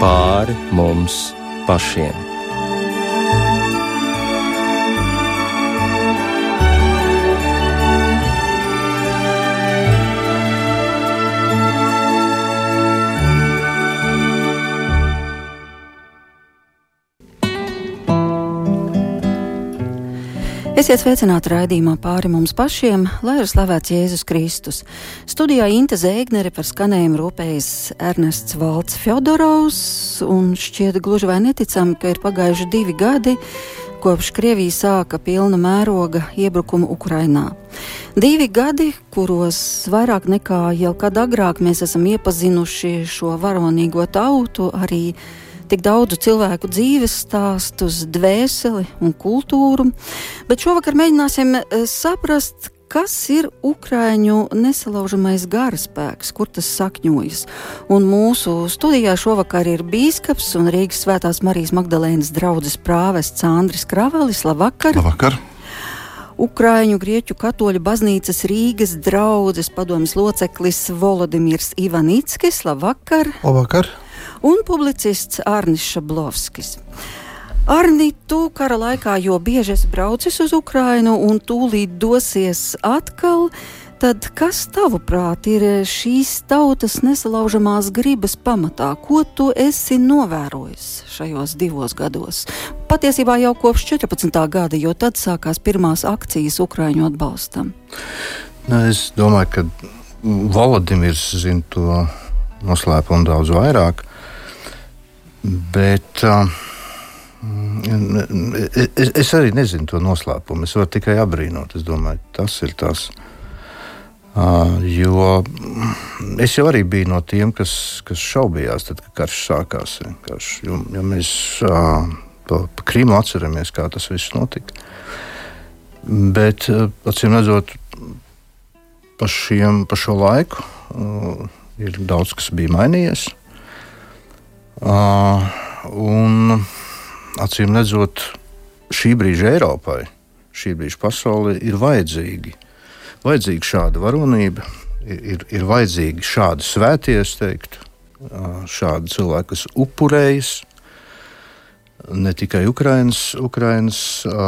pāri mums pašiem. Esiet sveicināti raidījumā pāri mums pašiem, lai ir slavēts Jēzus Kristus. Studijā Inte Zēgnere par skanējumu rūpējas Ernests Valds Fjodorovs, un šķiet gluži vai neticami, ka ir pagājuši divi gadi, kopš Krievija sāka pilna mēroga iebrukumu Ukrainā. Divi gadi, kuros vairāk nekā jau kad agrāk mēs esam iepazinuši šo varonīgo tautu, arī tik daudzu cilvēku dzīves stāstus, dvēseli un kultūru, bet šovakar mēģināsim eh, saprast, kas ir Ukrāņu nesalaužamais garaspēks, kur tas sakņojas. Un mūsu studijā šovakar ir bīskaps un Rīgas Svētās Marijas Magdalēnas draugs prāvests Andris Kravalis. Labvakar! Labvakar. Ukrāņu grieķu katoļu baznīcas Rīgas draugs padomjas loceklis Volodimirs Ivanickis. Labvakar! Labvakar un publicists Arnis Šablovskis. Arni, tu kara laikā jau bieži esi braucis uz Ukrajinu un tūlīt dosies atkal. Tad kas tavuprāt ir šīs tautas nesalaužamās gribas pamatā? Ko tu esi novērojis šajos divos gados? Patiesībā jau kopš 14. gada, jo tad sākās pirmās akcijas Ukraiņu atbalstam. Ne, es domāju, ka Vladimirs zina to noslēpumu daudz vairāk. Bet uh, es, es arī nezinu to noslēpumu. Es varu tikai apbrīnot. Es domāju, tas ir tas. Uh, jo es jau arī biju no tiem, kas, kas šaubījās, tad, kad karš sākās. Karš, jo, jo mēs uh, pa, pa Krīmu atceramies, kā tas viss notika. Bet, uh, acīm redzot, pa, šiem, pa šo laiku uh, ir daudz kas bija mainījies. Uh, un acīm redzot, šī brīža Eiropai, šī brīža pasaulē ir vajadzīgi. Vajadzīga šāda varonība, ir, ir, vajadzīgi šādi svētie, teikt, šādi cilvēki, kas upurējas ne tikai Ukraiņas, Ukraiņas uh,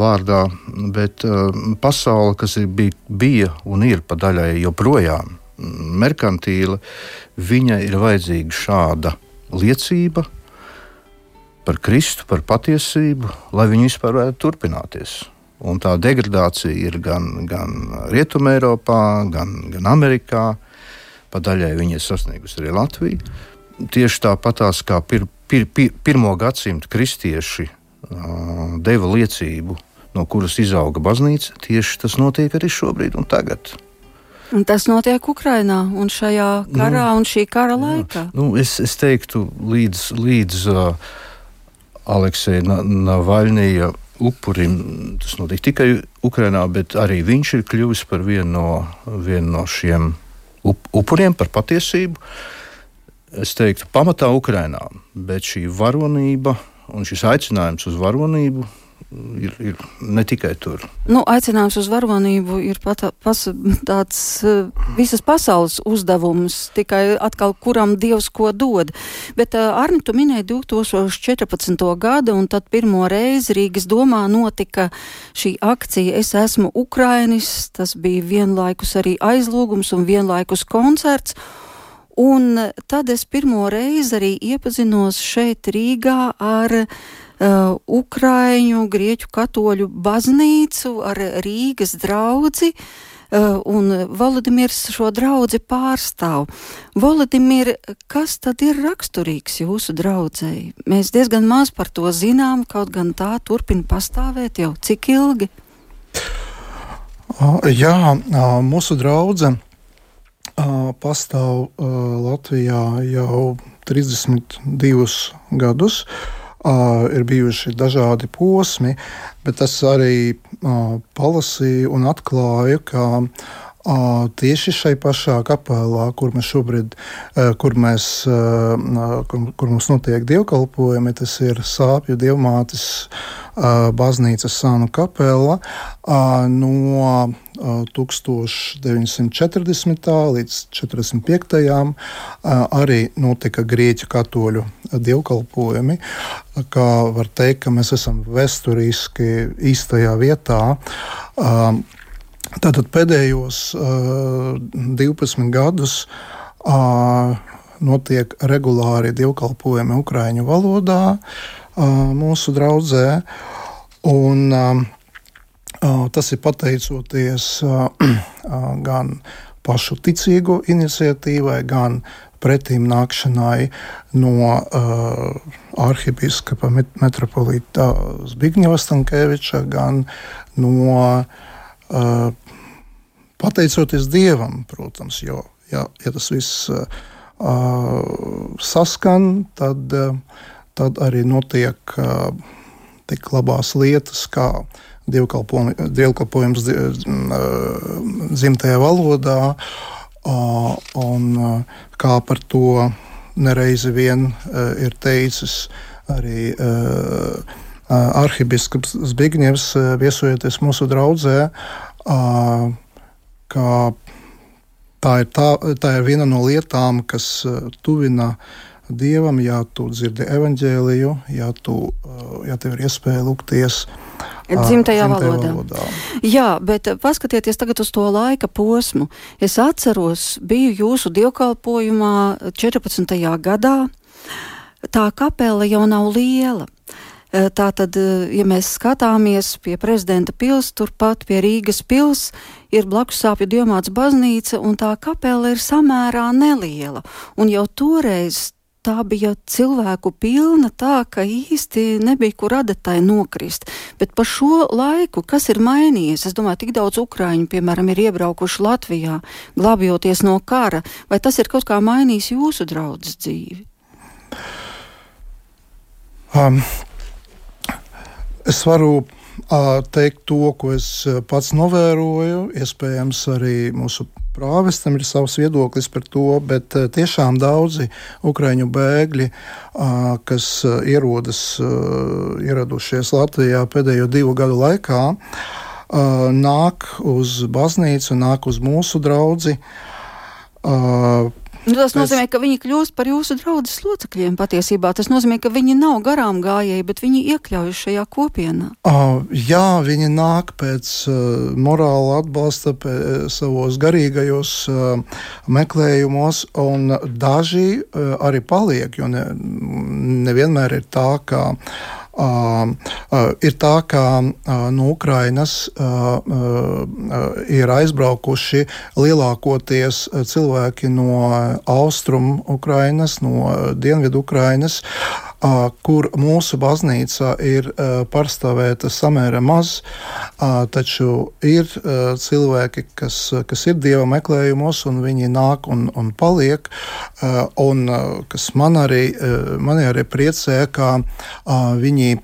vārdā, bet uh, pasaule, kas ir, bija, bija un ir pa daļai joprojām merkantīla, viņai ir vajadzīga šāda liecība par Kristu, par patiesību, lai viņi vispār varētu turpināties. Un tā degradācija ir gan, gan Rietumē, gan, gan Amerikā. Pa daļai viņa ir sasniegusi arī Latviju. Tieši tāpatās kā pir, pir, pir, pirmo gadsimtu kristieši uh, deva liecību, no kuras izauga baznīca, tieši tas notiek arī šobrīd un tagad. Un tas notiek Ukrajinā un šajā karā nu, un šī kara laikā. Nu, es, es teiktu, līdz, līdz uh, Aleksija Navaļnija upurim, tas notika tikai Ukrajinā, bet arī viņš ir kļuvis par vienu no, vienu no šiem up, upuriem, par patiesību. Es teiktu, pamatā Ukrajinā, bet šī varonība un šis aicinājums uz varonību ir, ir ne tikai tur. Nu, aicinājums uz varonību ir pat, pas, tāds uh, visas pasaules uzdevums, tikai atkal kuram Dievs ko dod. Bet uh, Arni, tu minēji 2014. gadu, un tad pirmo reizi Rīgas domā notika šī akcija Es esmu Ukrainis, tas bija vienlaikus arī aizlūgums un vienlaikus koncerts. Un tad es pirmo reizi arī iepazinos šeit Rīgā ar uh, uh, Ukraiņu, Grieķu katoļu baznīcu ar Rīgas draudzi. Uh, un Volodimirs šo draugu pārstāv. Volodimir, kas tad ir raksturīgs jūsu draudzēji? Mēs diezgan maz par to zinām, kaut gan tā turpina pastāvēt jau cik ilgi? Jā, mūsu draudzene pastāv Latvijā jau 32 gadus. Ir bijuši dažādi posmi, bet es arī palasīju un atklāju, ka tieši šai pašā kapelā, kur mēs šobrīd, kur, mēs, kur, kur mums notiek dievkalpojumi, tas ir Sāpju dievmātes baznīcas sānu kapela no 1940. līdz 45. arī notika grieķu katoļu dievkalpojumi. Kā var teikt, ka mēs esam vēsturiski īstajā vietā. Tātad pēdējos uh, 12 gadus uh, notiek regulāri dievkalpojumi Ukrāņu valodā uh, mūsu draudzē. Un, uh, tas ir pateicoties uh, gan pašu ticīgo iniciatīvai, gan pretīm nākšanai no uh, arhibīskapa metropolīta Zbigņeva Stankēviča, gan no uh, pateicoties Dievam, protams, jo ja, ja tas viss uh, saskan, tad, uh, tad arī notiek uh, tik labās lietas, kā dievkalpojums dzimtajā valodā, uh, un uh, kā par to nereizi vien uh, ir teicis arī uh, arhibiskups Zbigņevs, viesojoties mūsu draudzē, ka tā ir, tā, tā ir viena no lietām, kas tuvina Dievam, ja tu dzirdi evaņģēliju, ja, tu, ja tev ir iespēja lūgties. Dzimtajā valodā. valodā. Jā, bet paskatieties tagad uz to laika posmu. Es atceros, biju jūsu dievkalpojumā 14. gadā. Tā kapela jau nav liela. Tātad, ja mēs skatāmies pie prezidenta pils, turpat pie Rīgas pils ir blakus sāpju diamāts baznīca, un tā kapela ir samērā neliela. Un jau toreiz tā bija cilvēku pilna, tā ka īsti nebija kur adatai nokrist. Bet pa šo laiku, kas ir mainījies, es domāju, tik daudz ukrāņu, piemēram, ir iebraukuši Latvijā, glābjoties no kara, vai tas ir kaut kā mainījis jūsu draudzes dzīvi? Um, Es varu teikt to, ko es pats novēroju. Iespējams, arī mūsu prāvestam ir savs viedoklis par to, bet tiešām daudzi ukraiņu bēgļi, kas ierodas, ieradušies Latvijā pēdējo divu gadu laikā, nāk uz baznīcu, nāk uz mūsu draugu Nu, tas nozīmē, ka viņi kļūst par jūsu draugas locekļiem patiesībā. Tas nozīmē, ka viņi nav garām gājēji, bet viņi iekļaujas šajā kopienā. Uh, jā, viņi nāk pēc uh, morāla atbalsta, pēc, savos garīgajos uh, meklējumos, un daži uh, arī paliek, jo ne, nevienmēr ir tā, ka uh, ir tā, ka no Ukrainas ir aizbraukuši lielākoties cilvēki no austrumu Ukrainas, no dienvidu Ukrainas kur mūsu baznīca ir pārstāvēta samērā maz, taču ir cilvēki, kas, kas ir dieva meklējumos, un viņi nāk un, un paliek. Un kas man arī, mani arī priecē, ka viņi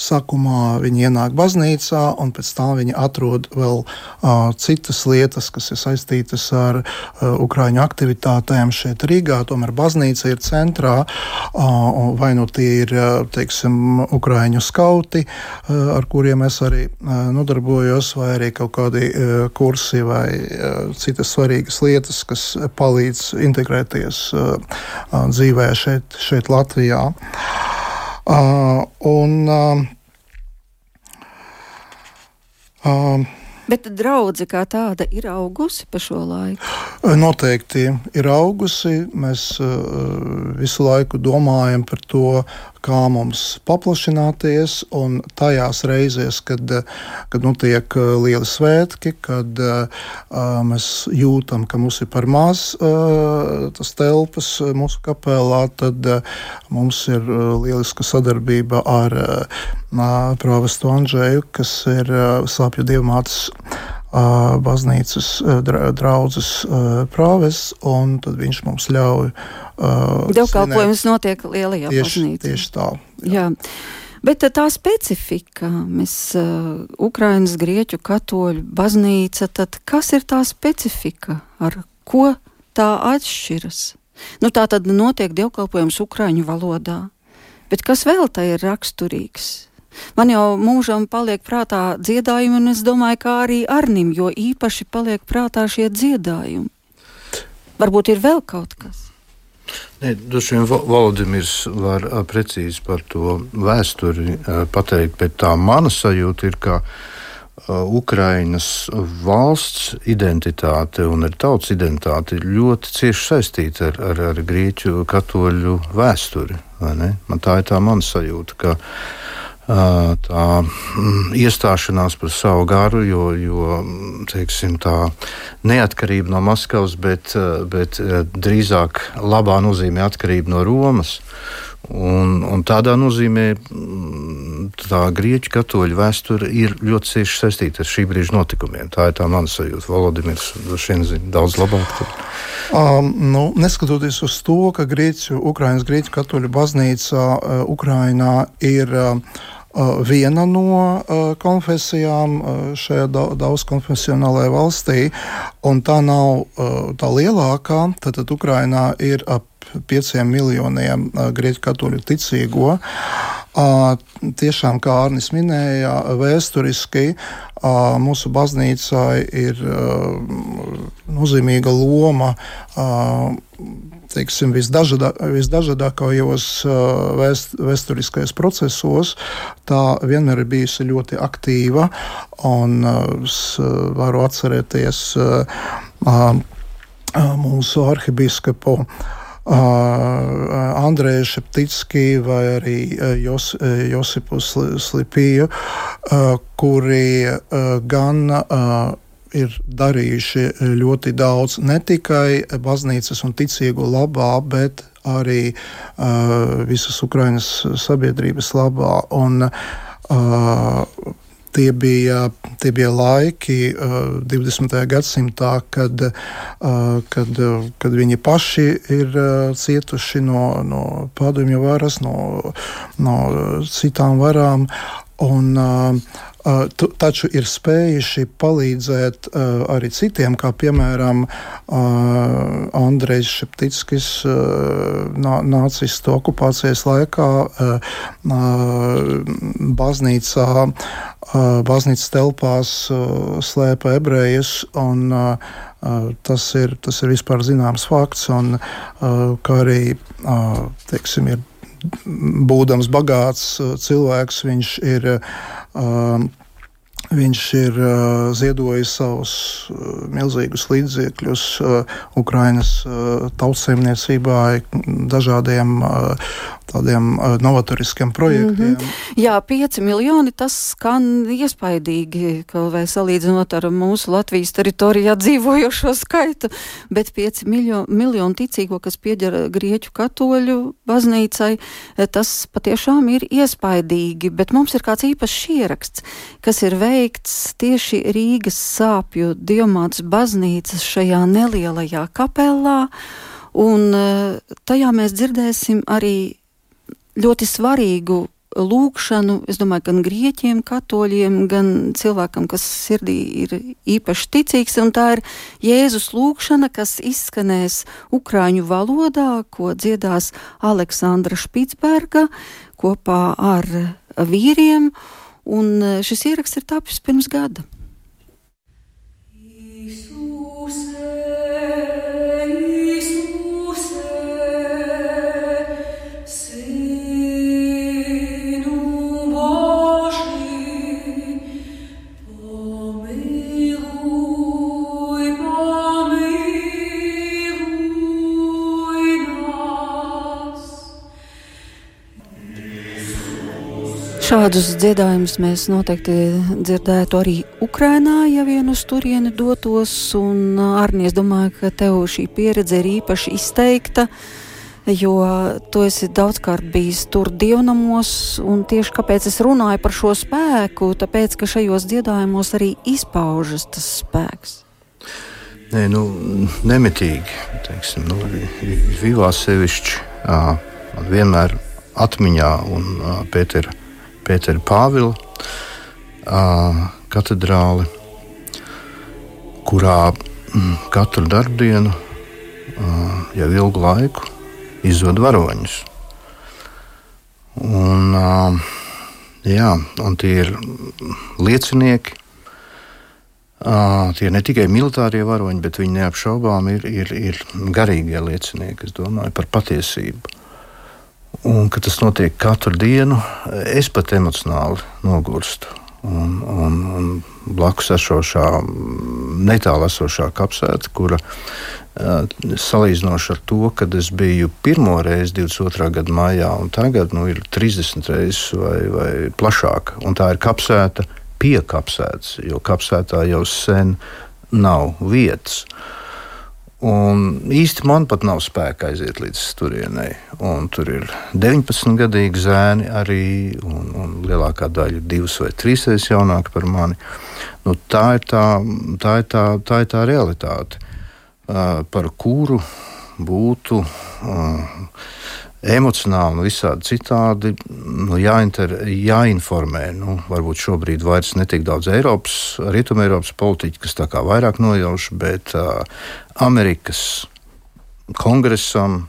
sākumā viņi ienāk baznīcā, un pēc tam viņi atrod vēl uh, citas lietas, kas ir saistītas ar uh, ukrāņu aktivitātēm šeit Rīgā. Tomēr baznīca ir centrā, uh, vai nu tie ir teiksim, ukrāņu skauti, uh, ar kuriem es arī uh, nodarbojos, vai arī kaut kādi uh, kursi vai uh, citas svarīgas lietas, kas palīdz integrēties uh, dzīvē šeit, šeit Latvijā. Uh, un, Bet draudzene kā tāda ir augusi pa šo laiku? Noteikti ir augusi. Mēs visu laiku domājam par to, kā mums paplašināties, un tajās reizēs, kad, kad notiek uh, lieli svētki, kad uh, mēs jūtam, ka mums ir par maz uh, tas telpas mūsu kapelā, tad uh, mums ir lieliska sadarbība ar uh, Prāvestu Andžēju, kas ir uh, Sāpju dievmātes baznīcas draudzes prāves, un tad viņš mums ļauj. Dievkalpojums notiek lielajā tieši, baznīcā. Tieši tā. Jā. jā. Bet tā specifika, mēs, uh, Ukrainas grieķu katoļu baznīca, tad kas ir tā specifika, ar ko tā atšķiras? Nu, tā tad notiek dievkalpojums Ukraiņu valodā, bet kas vēl tā ir raksturīgs? Man jau mūžam paliek prātā dziedājumi, un es domāju, kā arī Arnim, jo īpaši paliek prātā šie dziedājumi. Varbūt ir vēl kaut kas. Nē, droši vien Valdimirs var precīzi par to vēsturi pateikt, bet tā mana sajūta ir, ka Ukrainas valsts identitāte un tautas identitāti ir ļoti cieši saistīta ar, ar, ar grieķu katoļu vēsturi. Man tā ir tā mana sajūta, ka tā mm, iestāšanās par savu garu, jo, jo teiksim, tā neatkarība no Maskavas, bet, bet drīzāk labā nozīmē atkarība no Romas. Un, un tādā nozīmē mm, tā grieķu katoļu vēsture ir ļoti cieši saistīta ar šī brīža notikumiem. Tā ir tā mana sajūta. Volodimirs zina daudz labāk. Tad. Um, nu, neskatoties uz to, ka Grieķu, Ukraiņas grieķu katoļu baznīca uh, Ukrainā ir uh, viena no konfesijām šajā daudzkonfesionālajā valstī, un tā nav tā lielākā. Tad, tad Ukrainā ir ap pieciem miljoniem grieķu katoļu ticīgo. Tiešām, kā Arnis minēja, vēsturiski mūsu baznīcai ir nozīmīga loma teiksim, visdažadā, visdažādākajos vēst, vēsturiskajos procesos, tā vienmēr ir bijusi ļoti aktīva. Un es varu atcerēties mūsu arhibīskapu. Andrēju Šepticki vai arī Jos, Josipu Slipiju, kuri gan ir darījuši ļoti daudz ne tikai baznīcas un ticīgo labā, bet arī uh, visas Ukraiņas sabiedrības labā. Un, uh, Tie bija, tie bija laiki uh, 20. gadsimtā, kad, uh, kad, kad viņi paši ir uh, cietuši no, no padomju varas, no, no citām varām. Un, uh, taču ir spējuši palīdzēt arī citiem, kā piemēram Andrejs Šeptickis nacistu okupācijas laikā baznīcā, baznīcas telpās slēpa ebrejus. Un, Tas ir, tas ir vispār zināms fakts, un kā arī teiksim, ir būdams bagāts cilvēks, viņš ir Um, Viņš ir uh, ziedojis savus uh, milzīgus līdzekļus uh, Ukraiņas uh, tautsēmniecībā, dažādiem uh, tādiem uh, novatoriskiem projektiem. Mm -hmm. Jā, 5 miljoni tas skan iespaidīgi, kaut vai salīdzinot ar mūsu Latvijas teritorijā dzīvojošo skaitu, bet 5 miljo, miljoni ticīgo, kas piedara Grieķu katoļu baznīcai, tas patiešām ir iespaidīgi, bet mums ir kāds īpašs ieraksts, kas ir veikts tieši Rīgas sāpju diamāts baznīcas šajā nelielajā kapelā, un eh, tajā mēs dzirdēsim arī ļoti svarīgu lūkšanu, es domāju, gan grieķiem, katoļiem, gan cilvēkam, kas sirdī ir īpaši ticīgs, un tā ir Jēzus lūkšana, kas izskanēs ukraiņu valodā, ko dziedās Aleksandra Špitsberga kopā ar vīriem, un šis ieraksts ir tapis pirms gada. Šādus dziedājumus mēs noteikti dzirdētu arī Ukrainā, ja vien uz turieni dotos. Un, Arni, es domāju, ka tev šī pieredze ir īpaši izteikta, jo tu esi daudzkārt bijis tur dievnamos. Tieši kāpēc es runāju par šo spēku, tāpēc, ka šajos dziedājumos arī izpaužas tas spēks. Nē, nu, nemitīgi. Teiksim, nu, Vivā sevišķi man vienmēr atmiņā un Pētera Pētera Pāvila katedrāli, kurā mm, katru darbdienu jau ilgu laiku izzod varoņus. Un, jā, un tie ir liecinieki. Tie ir ne tikai militārie varoņi, bet viņi neapšaubām ir, ir, ir garīgie liecinieki domāju, par patiesību. Un, kad tas notiek katru dienu, es pat emocionāli nogurstu. Un, un, un blakus esošā, netālu esošā kapsēta, kura salīdzinoši ar to, kad es biju pirmo reizi 22. gada maijā, un tagad nu, ir 30 reizes vai, vai plašāka. Un tā ir kapsēta pie kapsētas, jo kapsētā jau sen nav vietas. Un īsti man pat nav spēka aiziet līdz turienei. Un tur ir 19 gadīgi zēni arī, un, un lielākā daļa ir divas vai trīs reizes jaunāki par mani. Nu, tā, ir tā, tā, ir tā, tā ir tā realitāte, par kuru būtu uh, emocionāli un visādi citādi nu, jāinter, jāinformē. Nu, varbūt šobrīd vairs ne tik daudz Eiropas, Rietumē Eiropas politiķi, kas tā kā vairāk nojauš, bet uh, Amerikas kongresam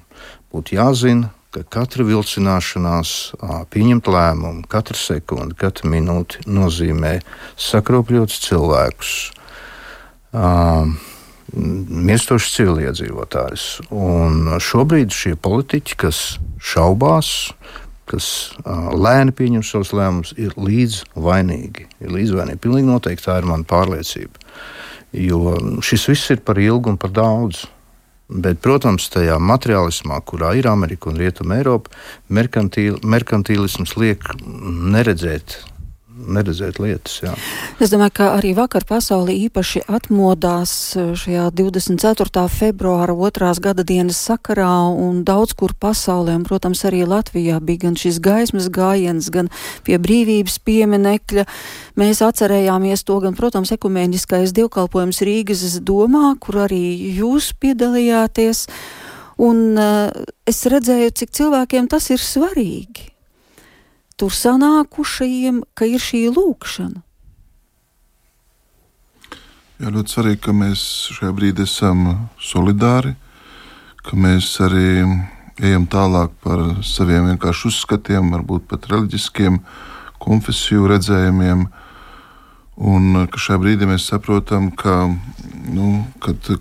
būtu jāzina, ka katra vilcināšanās, uh, pieņemt lēmumu, katra sekunde, katra minūte nozīmē sakropļotus cilvēkus. Uh, mirstošs civiliedzīvotājs. Un šobrīd šie politiķi, kas šaubās, kas lēni pieņem savus lēmumus, ir līdz vainīgi. Ir līdz vainīgi. Pilnīgi noteikti tā ir mana pārliecība. Jo šis viss ir par ilgu un par daudz. Bet, protams, tajā materiālismā, kurā ir Amerika un Rietuma Eiropa, merkantīlisms liek neredzēt neredzēt lietas. Jā. Es domāju, ka arī vakar pasaulē īpaši atmodās e, šajā 24. februāra otrās gada dienas sakarā un daudz kur pasaulē, un, protams, arī Latvijā bija gan šis gaismas gājiens, gan pie brīvības pieminekļa. Mēs atcerējāmies to, gan, protams, ekumēniskais dievkalpojums Rīgas domā, kur arī jūs piedalījāties. Un uh, es redzēju, cik cilvēkiem tas ir svarīgi tur sanākušajiem, ka ir šī lūkšana. Jā, ļoti svarīgi, ka mēs šajā brīdī esam solidāri, ka mēs arī ejam tālāk par saviem vienkārši uzskatiem, varbūt pat reliģiskiem, konfesiju redzējumiem. Un ka šajā brīdī mēs saprotam, ka nu,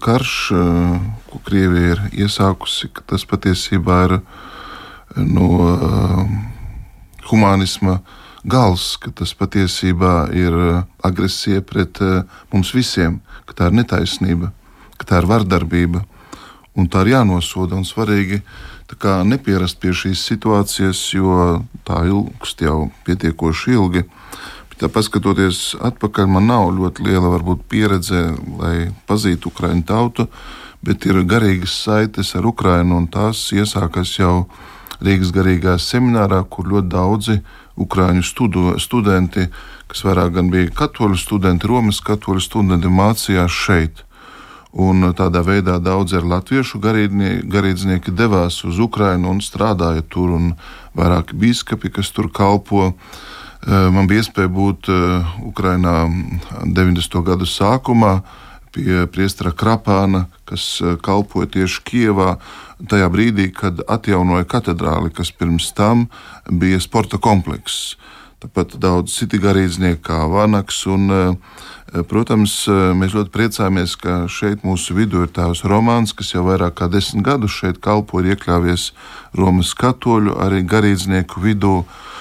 karš, ko Krievija ir iesākusi, tas patiesībā ir. Nu, humanisma gals, ka tas patiesībā ir eh, agresija pret eh, mums visiem, ka tā ir netaisnība, ka tā ir vardarbība. Un tā ir jānosoda un svarīgi nepierast pie šīs situācijas, jo tā ilgst jau pietiekoši ilgi. Tā paskatoties atpakaļ, man nav ļoti liela varbūt, pieredze, lai pazītu Ukraiņu tautu, bet ir garīgas saites ar Ukraiņu, un tās iesākas jau Rīgas garīgā seminārā, kur ļoti daudzi ukrāņu studu, studenti, kas vairāk gan bija katoļu studenti, Romas katoļu studenti, mācījās šeit. Un tādā veidā daudzi ar latviešu garīdznieki devās uz Ukrajinu un strādāja tur, un vairāki biskupi, kas tur kalpo. Eh, man bija iespēja būt eh, Ukrajinā 90. gadu sākumā pie priestera Krapāna, kas eh, kalpoja tieši Kievā tajā brīdī, kad atjaunoja katedrāli, kas pirms tam bija sporta komplekss. Tāpat daudz citi garīdznieki, kā Vanaks. Un, eh, protams, eh, mēs ļoti priecājamies, ka šeit mūsu vidū ir tēvs Romanis, kas jau vairāk kā desmit gadus šeit kalpo ir iekļāvies Romas katoļu, arī garīdznieku vidū. Eh,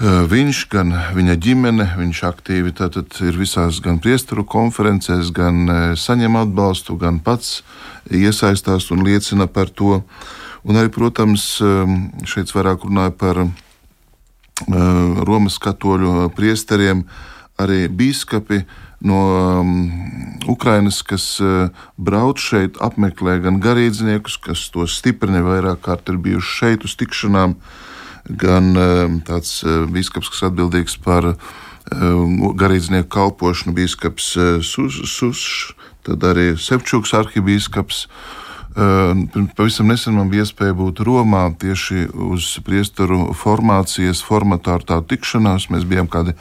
viņš, gan viņa ģimene, viņš aktīvi ir visās gan priesteru konferencēs, gan saņem atbalstu, gan pats iesaistās un liecina par to. Un arī, protams, šeit vairāk runāja par Romas katoļu priesteriem, arī biskupi no Ukrainas, kas brauc šeit, apmeklē gan garīdzniekus, kas to stiprina, vairāk kārt ir bijuši šeit uz tikšanām, gan um, tāds uh, biskups, kas atbildīgs par garīdznieku kalpošanu, biskups Sušs tad arī Sevčuks arhibīskaps. Pavisam nesen man bija iespēja būt Romā tieši uz priesteru formācijas formatāru tādu tikšanās. Mēs bijām kādi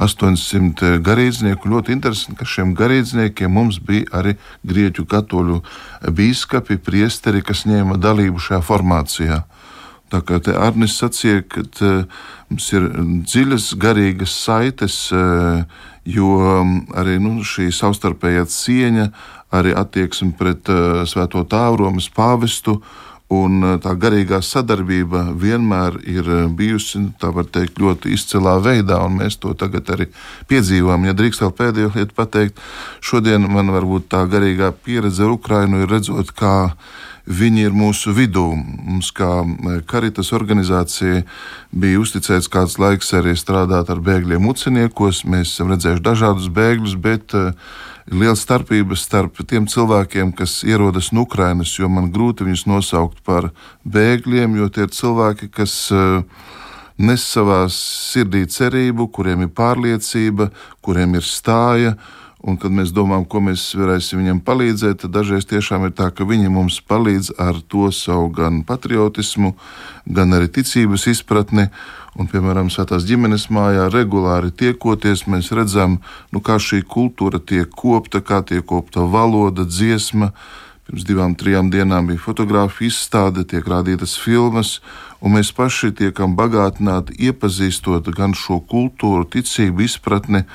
800 garīdznieku. Ļoti interesanti, ka šiem garīdzniekiem mums bija arī grieķu katoļu biskupi, priesteri, kas ņēma dalību šajā formācijā. Tā kā te Arnis sacīja, ka mums ir dziļas garīgas saites, jo arī nu, šī savstarpējā cieņa arī attieksme pret uh, Svēto Tēvu, Romas pāvestu. Un uh, tā garīgā sadarbība vienmēr ir bijusi teikt, ļoti izcilā veidā, un mēs to tagad arī piedzīvojam. Ja drīkst vēl pēdējo lietu pateikt, šodien man varbūt tā garīgā pieredze ar Ukrajinu ir redzot, kā viņi ir mūsu vidū. Mums, kā Karitas organizācija, bija uzticēts kāds laiks arī strādāt ar bēgļiem uciniekos. Mēs esam redzējuši dažādus bēgļus, bet ir liela starpība starp tiem cilvēkiem, kas ierodas no Ukrainas, jo man grūti viņus nosaukt par bēgļiem, jo tie ir cilvēki, kas uh, nes savā sirdī cerību, kuriem ir pārliecība, kuriem ir stāja. Un, kad mēs domājam, ko mēs varēsim viņam palīdzēt, tad dažreiz tiešām ir tā, ka viņi mums palīdz ar to savu gan patriotismu, gan arī ticības izpratni. Un, piemēram, Svētās ģimenes mājā regulāri tiekoties, mēs redzam, nu, kā šī kultūra tiek kopta, kā tiek kopta valoda, dziesma. Pirms divām, trijām dienām bija fotografija izstāde, tiek rādītas filmas, un mēs paši tiekam bagātināti iepazīstot gan šo kultūru, ticību, izpratni.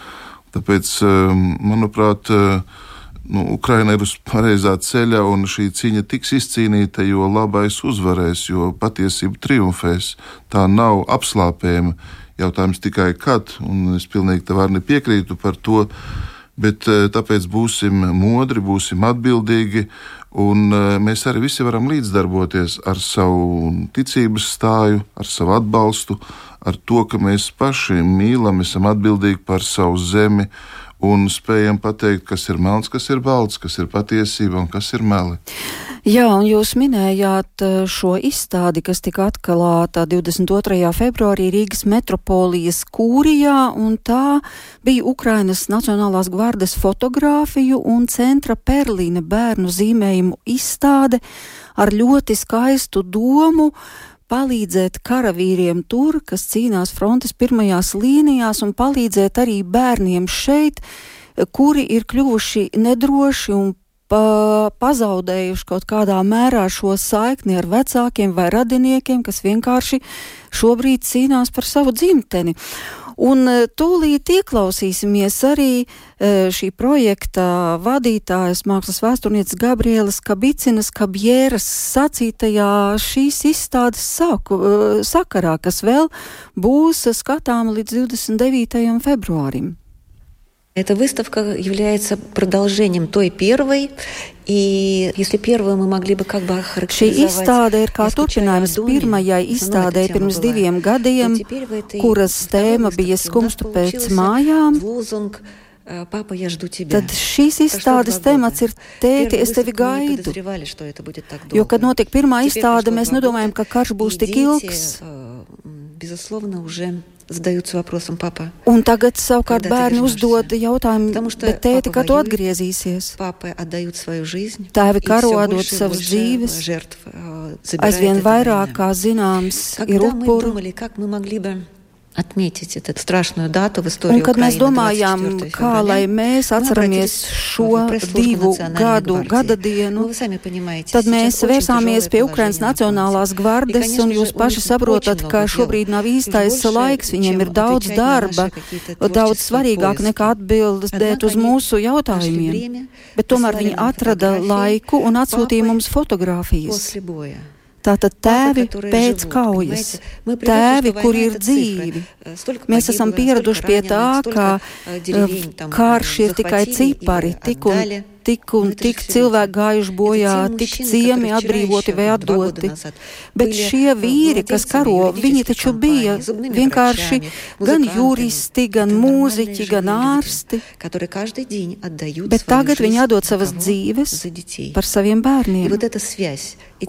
Tāpēc, um, manuprāt, uh, nu, Ukraina ir uz pareizā ceļa, un šī cīņa tiks izcīnīta, jo labais uzvarēs, jo patiesība triumfēs. Tā nav apslāpējama. Jautājums tikai kad, un es pilnīgi tev arī piekrītu par to. Bet eh, tāpēc būsim modri, būsim atbildīgi, un eh, mēs arī visi varam līdzdarboties ar savu ticības stāju, ar savu atbalstu, ar to, ka mēs paši mīlam, esam atbildīgi par savu zemi un spējam pateikt, kas ir melns, kas ir balts, kas ir patiesība un kas ir meli. Jā, un jūs minējāt eh, šo izstādi, kas tika atklāta 22. februārī Rīgas metropolijas kūrijā, un tā bija Ukrainas Nacionālās gvardes fotografiju un centra Perlīna bērnu zīmējumu izstāde ar ļoti skaistu domu palīdzēt karavīriem tur, kas cīnās frontes pirmajās līnijās, un palīdzēt arī bērniem šeit, kuri ir kļuvuši nedroši un pa, pazaudējuši kaut kādā mērā šo saikni ar vecākiem vai radiniekiem, kas vienkārši šobrīd cīnās par savu dzimteni. Un e, tūlīt ieklausīsimies arī e, šī projekta vadītājas mākslas vēsturnieces Gabrielas Kabicinas Kabjēras sacītajā šīs izstādes saku, e, sakarā, kas vēl būs skatāma līdz 29. februārim. Эта выставка является продолжением той первой, и если первую мы могли бы как бы Šī izstāde ir kā turpinājums pirmajai izstādē pirms diviem gadiem, kuras tēma bija skumstu pēc mājām. Papa, я жду тебя. Tad šīs izstādes temats ir tēti, es tevi gaidu. Jo, kad notiek pirmā izstāde, mēs nedomājam, ka karš būs tik ilgs. Безусловно, уже задаются вопросом, папа. Un tagad savukārt bērni uzdod jautājumu, bet tēti, kad tu atgriezīsies? Tēvi karo dod savas dzīves, aizvien vairāk, kā zināms, ir upuru. Отметить эту страшную дату в истории Un, kad mēs domājām, kā lai mēs atceramies šo divu gadu gada dienu, tad mēs vērsāmies pie Ukrainas Nacionālās gvardes, un jūs paši saprotat, ka šobrīd nav īstais laiks, viņiem ir daudz darba, daudz svarīgāk nekā atbildēt uz mūsu jautājumiem. Bet tomēr viņi atrada laiku un atsūtīja mums fotogrāfijas. Tātad tēvi pēc kaujas, tēvi, kur ir dzīvi. Mēs esam pieraduši pie tā, ka karš ir tikai cipari, tik un tik un tik cilvēki gājuši bojā, tik ciemi atbrīvoti vai atdoti. Bet šie vīri, kas karo, viņi taču bija vienkārši gan juristi, gan mūziķi, gan ārsti. Bet tagad viņi atdod savas dzīves par saviem bērniem.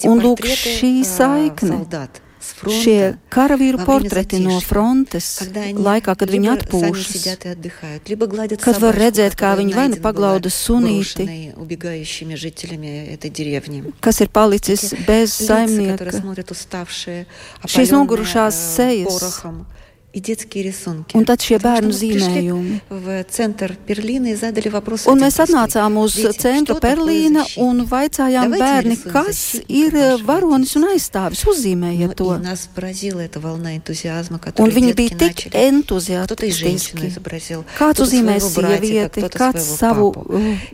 Un lūk, šī saikne šie karavīru portreti no frontes laikā, kad viņi atpūšas, kad var redzēt, kā viņi vai nu paglauda sunīti, kas ir palicis bez saimnieka, šīs nogurušās sejas. Un tad šie bērnu zīmējumi. Un mēs atnācām uz centru Berlīna un vaicājām bērni, kas ir varonis un aizstāvis. Uzzīmējiet to. Un viņi bija tik entuziastiski. Kāds uzzīmēja sievieti, kāds savu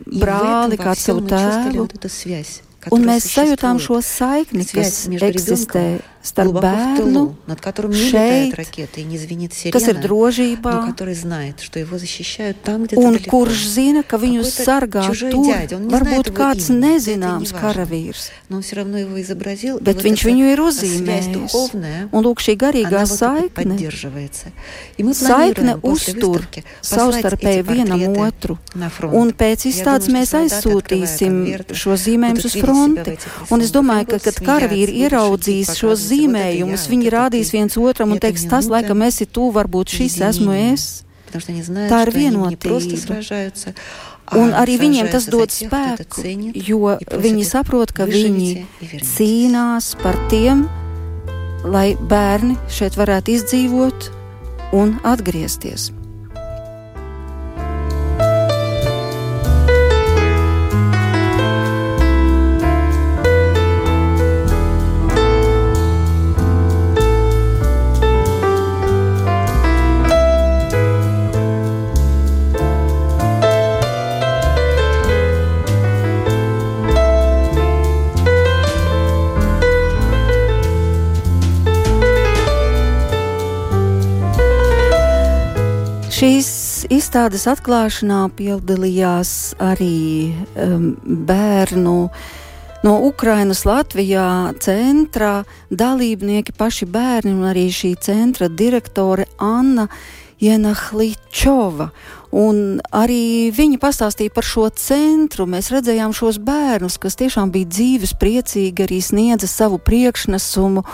brāli, kāds savu tēvu. Un mēs sajūtām šo saikni, kas eksistē starp bērnu šeit, kas ir drošībā, un kurš zina, ka viņu sargā tur varbūt kāds nezināms karavīrs, bet viņš viņu ir uzzīmējis. Un lūk, šī garīgā saikne, saikne uztur savstarpēji vienam otru, un pēc izstādes mēs aizsūtīsim šo zīmējumus uz fronti. Un es domāju, ka, kad karavīri ieraudzīs šos zīmējumus, viņi rādīs viens otram un teiks, tas laikam esi tu, varbūt šis esmu es. Tā ir vienotība. Un arī viņiem tas dod spēku, jo viņi saprot, ka viņi cīnās par tiem, lai bērni šeit varētu izdzīvot un atgriezties. Šīs izstādes atklāšanā piedalījās arī um, bērnu no Ukrainas Latvijā centra dalībnieki, paši bērni un arī šī centra direktore Anna Jenahličova. Un arī viņi pastāstīja par šo centru. Mēs redzējām šos bērnus, kas tiešām bija dzīves, priecīgi, arī sniedza savu priekšnesumu.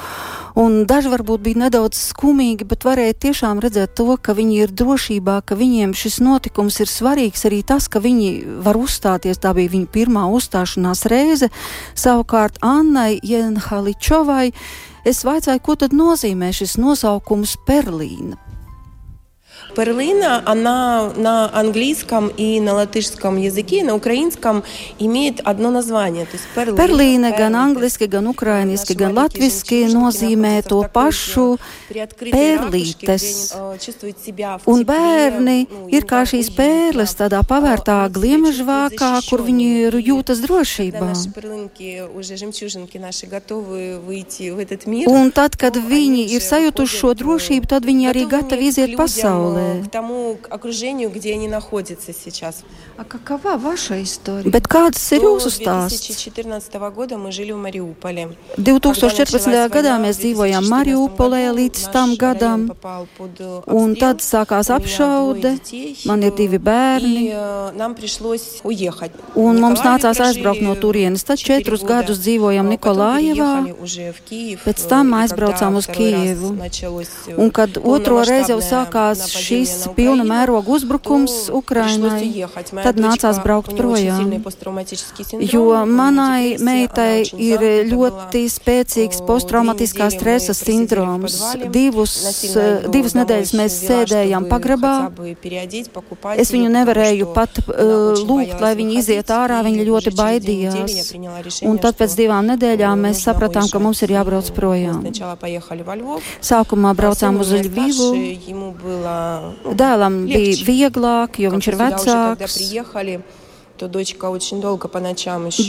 Un daži varbūt bija nedaudz skumīgi, bet varēja tiešām redzēt to, ka viņi ir drošībā, ka viņiem šis notikums ir svarīgs. Arī tas, ka viņi var uzstāties, tā bija viņa pirmā uzstāšanās reize. Savukārt Annai Jenhaličovai es vaicāju, ko tad nozīmē šis nosaukums Berlīna. Перлина, она на английском и на латышском языке, на украинском имеет одно название. То есть Перлина, Berlīne gan angliski, gan ukrainiski, gan latviski nozīmē to pašu pērlītes. Un bērni ir kā šīs pērles tādā pavērtā gliemežvākā, kur viņi jūtas drošībā. Un tad, kad viņi ir sajutuši šo drošību, tad viņi arī gatavi iziet pasaulē. К тому окружению, где они находятся сейчас. А какова ваша история? Bet kāds ir jūsu stāsts? 2014. года мы жили в Мариуполе. 2014. gadā mēs dzīvojām Mariupolē līdz tam gadam, un tad sākās apšaude, man ir divi bērni, un mums nācās aizbraukt no turienes. Tad četrus gadus dzīvojam Nikolājevā, pēc tam aizbraucām uz Kijevu. Un kad otro reizi jau sākās šis pilna mēroga uzbrukums Ukrainai, tad nācās braukt projām. Jo manai meitai ir ļoti spēcīgs posttraumatiskā stresa sindroms. Divus, divas nedēļas mēs sēdējām pagrabā. Es viņu nevarēju pat uh, lūgt, lai viņa iziet ārā, viņa ļoti baidījās. Un tad pēc divām nedēļām mēs sapratām, ka mums ir jābrauc projām. Sākumā braucām uz Ļvivu. Dēlam bija vieglāk, jo viņš ir vecāks.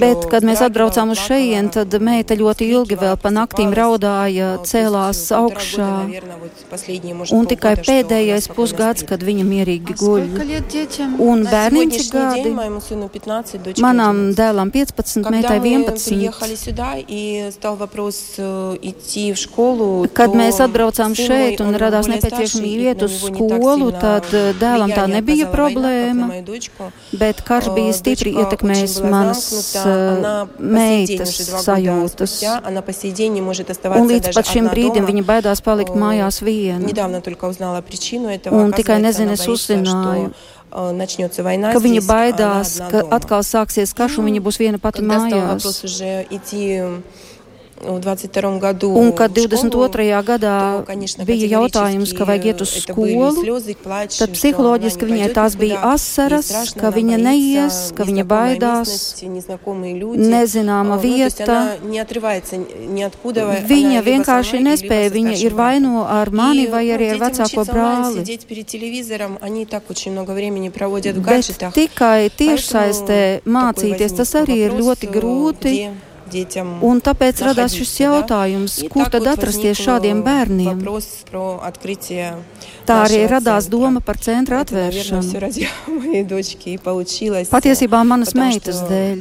Bet, kad mēs atbraucām uz šejienu, tad meita ļoti ilgi vēl pa naktīm raudāja, cēlās augšā. Un tikai pēdējais pusgads, kad viņa mierīgi guļ. Un bērniņš ir gadi. Manam dēlam 15, meitai 11. Kad mēs atbraucām šeit un radās nepieciešamība iet uz skolu, tad dēlam tā nebija problēma. Bet karš bija stipri дочка ietekmējis очень была manas замкнута, uh, она по сей день, meitas уже два года sajūtas. спустя, она по сей день не может Un оставаться līdz даже pat šim одна brīdim дома. viņa baidās palikt О, mājās viena. Недавно только узнала причину этого. Un tikai Оказывается, nezinu, она es боится, uzzināju, что э, начнется война ka viņa здесь, а она baidās, одна ka дома. atkal sāksies karš un viņa būs viena pati Когда стал вопрос mājās. Un kad 22. gadā bija jautājums, ka vajag iet uz skolu, tad psiholoģiski viņai tās bija asaras, ka viņa neies, ka viņa baidās, nezināma vieta. Viņa vienkārši nespēja, viņa ir vaino ar mani vai arī ar vecāko brāli. Bet tikai tiešsaistē mācīties, tas arī ir ļoti grūti. Un tāpēc radās šis jautājums, kur tad atrasties šādiem bērniem? Tā arī radās doma par centra atvēršanu. Patiesībā manas meitas dēļ.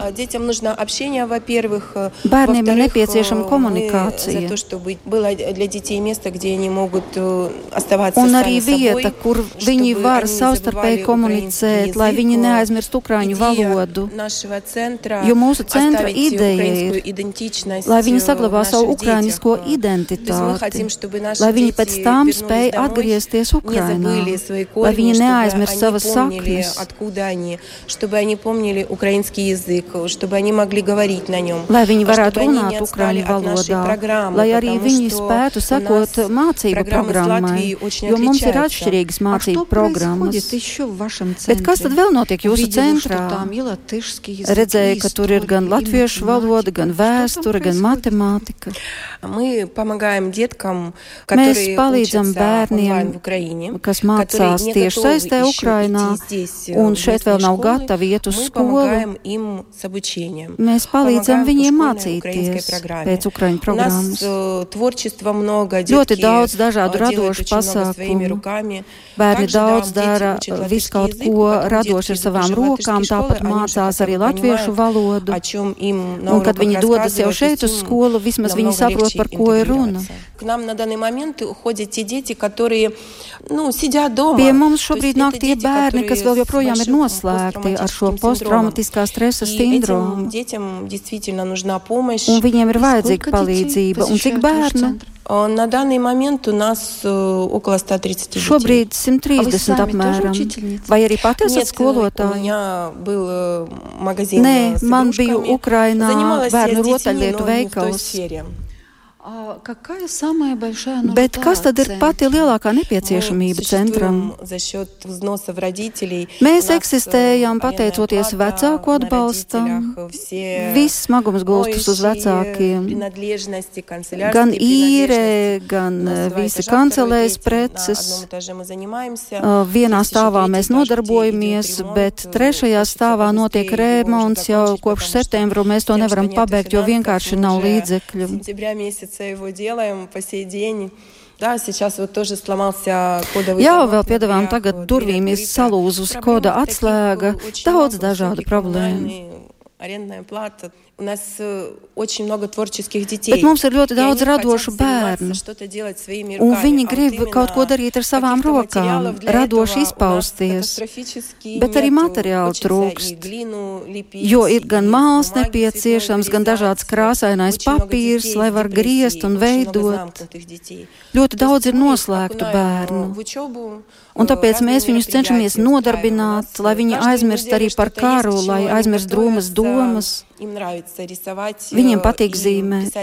Bērniem ir nepieciešama komunikācija. Un arī vieta, kur viņi var savstarpēji komunicēt, lai viņi neaizmirst ukraiņu valodu. Jo mūsu centra ideja ir, lai viņi saglabā savu ukrainisko identitāti, lai viņi pēc tam spēj atgriezties atgriezties Ukrainā, lai viņi neaizmirst savas saknes, lai viņi varētu runāt ukraiņu valodā, lai arī viņi spētu sekot mācību programmai, jo mums ir atšķirīgas mācību programmas. Bet kas tad vēl notiek jūsu centrā? Redzēju, ka tur ir gan latviešu valoda, gan vēsture, gan matemātika. Mēs palīdzam bērniem, kas которые mācās не tieši готовы saistē еще Ukrainā, идти здесь, э, un в šeit местные vēl nav школы. gatavi iet uz Мы skolu. помогаем им с обучением. Mēs palīdzam Помогаем по viņiem школьной украинской mācīties программе. pēc ukraiņu У нас programmas. э, творчества много, Ļoti детки daudz dažādu э, делают radošu очень много своими pasākumu. руками. Bērni Также, да, daudz дети dara учат visu латышский kaut язык, ko потом radoši ar детки savām идут уже в rokām, латышские школы, tāpat они уже mācās хотя arī бы latviešu понимают, valodu. о чем им на Un, kad уроках viņi dodas jau рассказывают, šeit uz и с ним skolu, vismaz viņi намного saprot, легче par ko ir runa. интегрироваться. К нам на данный момент ходят те дети, которые ну, сидят дома. Pie mums То есть šobrīd это nāk tie дети, bērni, kas vēl которые joprojām с ir большим noslēgti ar šo посттравматическим синдромом. posttraumatiskā stresa И этим sindromu. детям действительно нужна помощь. Un viņiem ir vajadzīga Сколько детей palīdzība. Un cik посещают ваш bērnu? центр? А, На данный момент у нас э, около 130 детей. Šobrīd А вы 130 сами тоже apmēram. учительница? Vai arī pati esat Нет, э, у skolotāji? меня был э, магазин Nē, э, с man bija игрушками. Ukrainā Занималась я bērnu с детьми, rotaļlietu но не в той veikals. Bet kas tad ir pati lielākā nepieciešamība centram? Mēs eksistējam pateicoties vecāku atbalstam. Viss smagums gulstas uz vecākiem. Gan īrē, gan э, visi kancelējas preces. Э, vienā stāvā mēs nodarbojamies, bet trešajā stāvā notiek remonts. Jau kopš septembra mēs to nevaram pabeigt, jo vienkārši nav līdzekļu С сентября месяца его делаем по сей день. Да, сейчас вот тоже сломался кодовый Jā, замок, vēl piedāvājam например, tagad вот, durvīm ir дверь открыта. salūzus Проблем koda таких, atslēga, э, очень daudz много, dažādu высокие problēmu. коммунальные, арендная плата. У нас э, очень много творческих детей. Bet mums ir ļoti И daudz они radošu хотят заниматься, bērnu. что-то делать своими Un руками. viņi А grib вот kaut ko именно darīt ar savām каких-то rokām, материалов для radoši этого у нас izpausties. катастрофически Bet arī нету. materiālu Хочется trūkst. и глину лепить, Jo ir и gan māls бумаги nepieciešams, цветной gan dažāds вырезать. krāsainais Очень много papīrs, детей lai с var депрессией, griezt un очень много veidot. замкнутых детей. Ļoti То daudz есть ir мы их noslēgtu окунаем, bērnu. в учебу, Un э, tāpēc разные mēs viņus cenšamies мероприятия nodarbināt, устраиваем. У lai нас viņi каждую aizmirst неделю arī par что-то есть, karu, к чему lai они aizmirst drūmas готовятся. domas. Viņiem patīk zīmēt,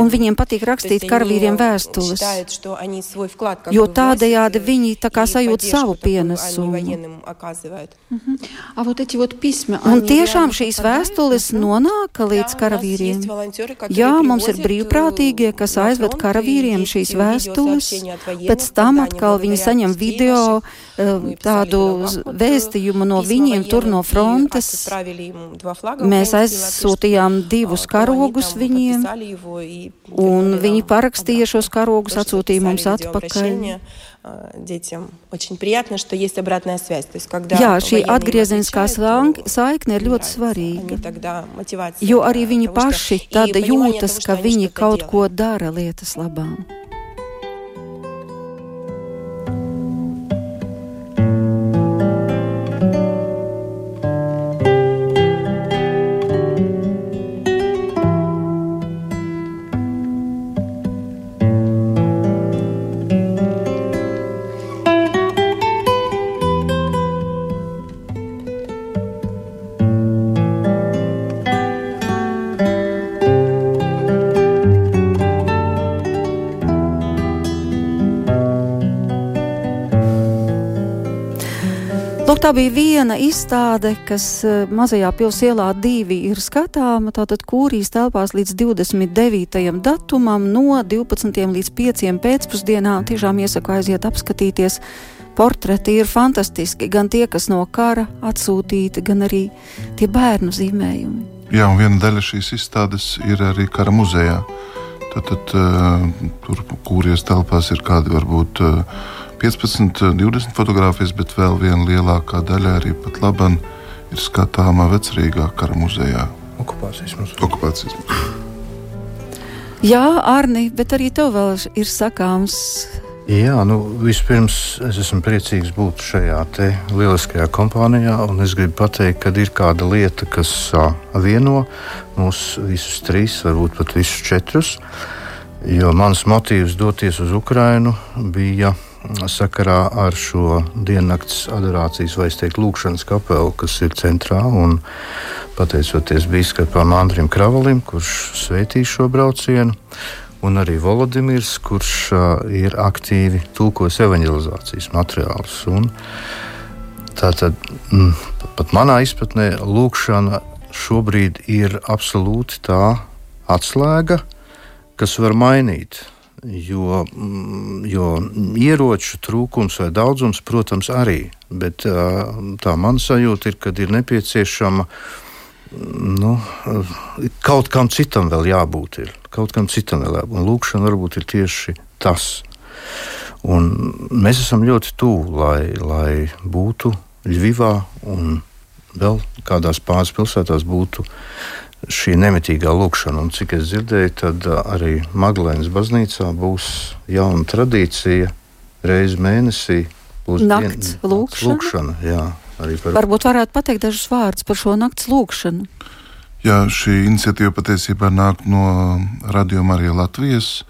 un viņiem patīk rakstīt karavīriem vēstules, jo tādējādi viņi tā kā sajūt savu pienesumu. Mhm. Un tiešām šīs vēstules nonāka līdz karavīriem. Jā, mums ir brīvprātīgie, kas aizved karavīriem šīs vēstules, pēc tam atkal viņi saņem video э, tādu vēstījumu no viņiem tur no frontes. отправили ему два флага Mēs украинские, латышские. aizsūtījām divus А, то они karogus там viņiem, подписали его и un вернули viņi нам parakstīja обратно. šos karogus, То, что atsūtīja mums записали atpakaļ. видеообращение, а, Детям очень приятно, что есть обратная связь. То есть, когда Jā, šī военные им atgriezeniskā отвечают, то saikne ir им ļoti нравится. svarīga. Они тогда мотивация Jo arī для viņi того, что- paši и tad понимание jūtas, того, что ka они viņi что-то kaut делают. ko dara lietas labām. Tā bija viena izstāde, kas eh, mazajā pilsēlā divi ir skatāma. Tātad kūrīs telpās līdz 29. datumam no 12. līdz 5. pēcpusdienā. Tiešām iesaku aiziet apskatīties. Portreti ir fantastiski, gan tie, kas no kara atsūtīti, gan arī tie bērnu zīmējumi. Jā, un viena daļa šīs izstādes ir arī kara muzejā. Tad, tad uh, tur kūrijas telpās ir kādi varbūt uh, 15, 20 fotogrāfijas, bet vēl viena lielākā daļa arī pat laban ir skatāma vecrīgā kara muzejā. Okupācijas muzejā. Okupācijas muzejā. Jā, Arni, bet arī tev vēl ir sakāms. Jā, nu, vispirms es esmu priecīgs būt šajā lieliskajā kompānijā. Es gribu pateikt, ka ir kāda lieta, kas uh, vieno mūs visus trīs, varbūt pat visus četrus. Jo mans motīvs doties uz Ukrajinu bija sakarā ar šo diennakts adorācijas vai teiktu lūkšanas kapelu, kas ir centrā. Un, pateicoties biskupam Andrim Kravalim, kurš sveitīja šo braucienu, un arī Volodimirs, kurš uh, ir aktīvi tulkojis evanģelizācijas materiālus. Un, tātad, m, pat manā izpratnē, lūkšana šobrīd ir absolūti tā atslēga, kas var mainīt Jo, mm, jo ieroču trūkums vai daudzums, protams, arī. Bet tā mana sajūta ir, ka ir nepieciešama nu, kaut kam citam vēl jābūt. Ir. Kaut kam citam vēl jābūt. Un lūkšana varbūt ir tieši tas. Un mēs esam ļoti tuvu, lai, lai būtu Ļuvivā un vēl kādās pāris pilsētās būtu šī nemitīgā lūkšana. Un, cik es dzirdēju, tad arī Maglēnas baznīcā būs jauna tradīcija reizi mēnesī. Nakts dien, lūkšana. lūkšana jā, par... Varbūt varētu pateikt dažus vārdus par šo nakts lūkšanu. Jā, šī iniciatīva patiesībā nāk no Radio Marija Latvijas,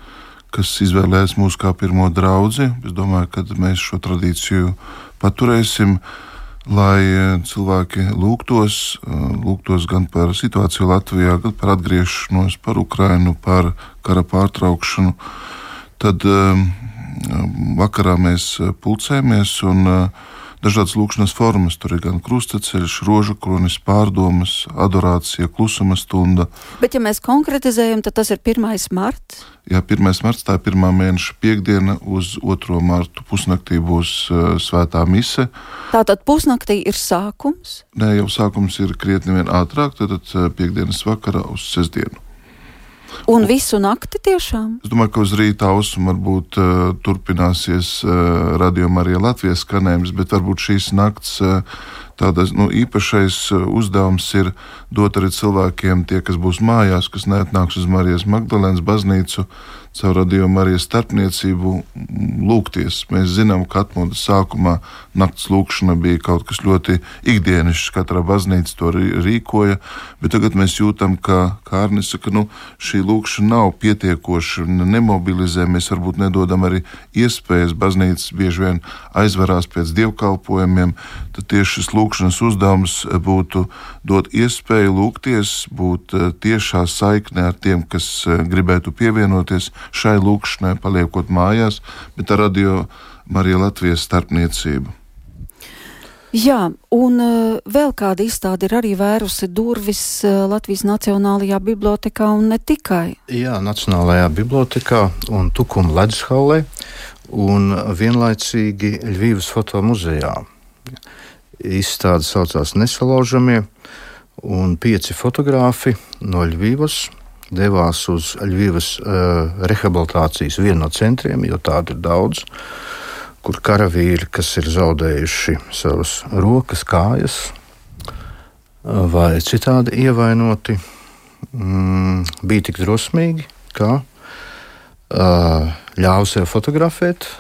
kas izvēlējās mūs kā pirmo draugu. Es domāju, ka mēs šo tradīciju paturēsim. Uh, lai e, cilvēki lūgtos, e, lūgtos gan par situāciju Latvijā, gan par atgriešanos, par Ukrajinu, par kara pārtraukšanu. Tad e, vakarā mēs pulcējamies un dažādas lūkšanas formas. Tur ir gan krustaceļš, rožu kronis, pārdomas, adorācija, klusuma stunda. Bet, ja mēs konkretizējam, tad tas ir 1. marts. Jā, 1. marts tā ir pirmā mēneša piekdiena, uz 2. martu pusnaktī būs uh, svētā mise. Tātad pusnaktī ir sākums? Nē, jau sākums ir krietni vien ātrāk, tad uh, piekdienas vakarā uz sestdienu. Un visu nakti tiešām? Es domāju, ka uz rīta ausumu varbūt uh, turpināsies uh, radījuma arī Latvijas skanējums, bet varbūt šīs nakts uh, Tādas nu, īpašais uzdevums ir dot arī cilvēkiem, tie, kas būs mājās, kas neatnāks uz Marijas Magdalēnas baznīcu, caur radio Marijas starpniecību lūgties. Mēs zinām, ka atmodas sākumā nakts lūkšana bija kaut kas ļoti ikdienišs, katrā baznīca to rīkoja, bet tagad mēs jūtam, ka Kārnis saka, nu, šī lūkšana nav pietiekoša, nemobilizē, mēs varbūt nedodam arī iespējas, baznīcas bieži vien aizvarās pēc dievkalpojumiem, tad tieši šis lūkšanas uzdevums būtu dot iespēju lūgties, būt eh, tiešā saiknē ar tiem, kas eh, gribētu pievienoties šai lūkšanai, paliekot mājās, bet ar radio Marija Latvijas starpniecību. Jā, un uh, vēl kāda izstāde ir arī vērusi durvis uh, Latvijas Nacionālajā bibliotekā un ne tikai. Jā, Nacionālajā bibliotekā un Tukuma ledushaulē un vienlaicīgi Ļuvijas fotomuzejā. Izstāde saucās Nesalaužamie un pieci fotogrāfi no Ļuvijas devās uz Ļuvijas uh, rehabilitācijas vienu no centriem, jo tādu ir daudz, kur karavīri, kas ir zaudējuši savas rokas, kājas uh, vai citādi ievainoti, mm, bija tik drosmīgi, ka uh, ļāva sev fotografēt.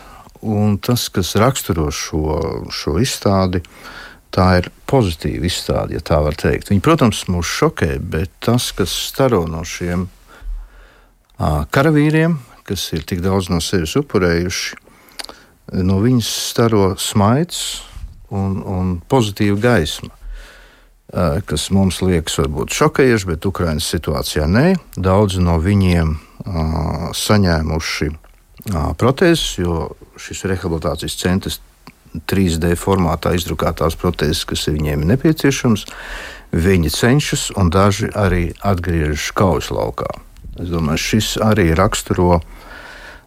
Un tas, kas raksturo šo, šo izstādi, uh, tā ir pozitīva izstāde, ja tā var teikt. Viņi, protams, mūs šokē, bet tas, kas staro no šiem karavīriem, kas ir tik daudz no sevis upurējuši, no viņas staro smaids un, un pozitīva gaisma. Kas mums liekas, varbūt šokējoši, bet Ukraiņas situācijā nē. Daudzi no viņiem à, saņēmuši protēzes, jo šis rehabilitācijas centrs 3D formātā izdrukātās protēzes, kas viņiem ir nepieciešamas. Viņi cenšas, un daži arī atgriežas kaujas laukā. Es domāju, šis arī raksturo,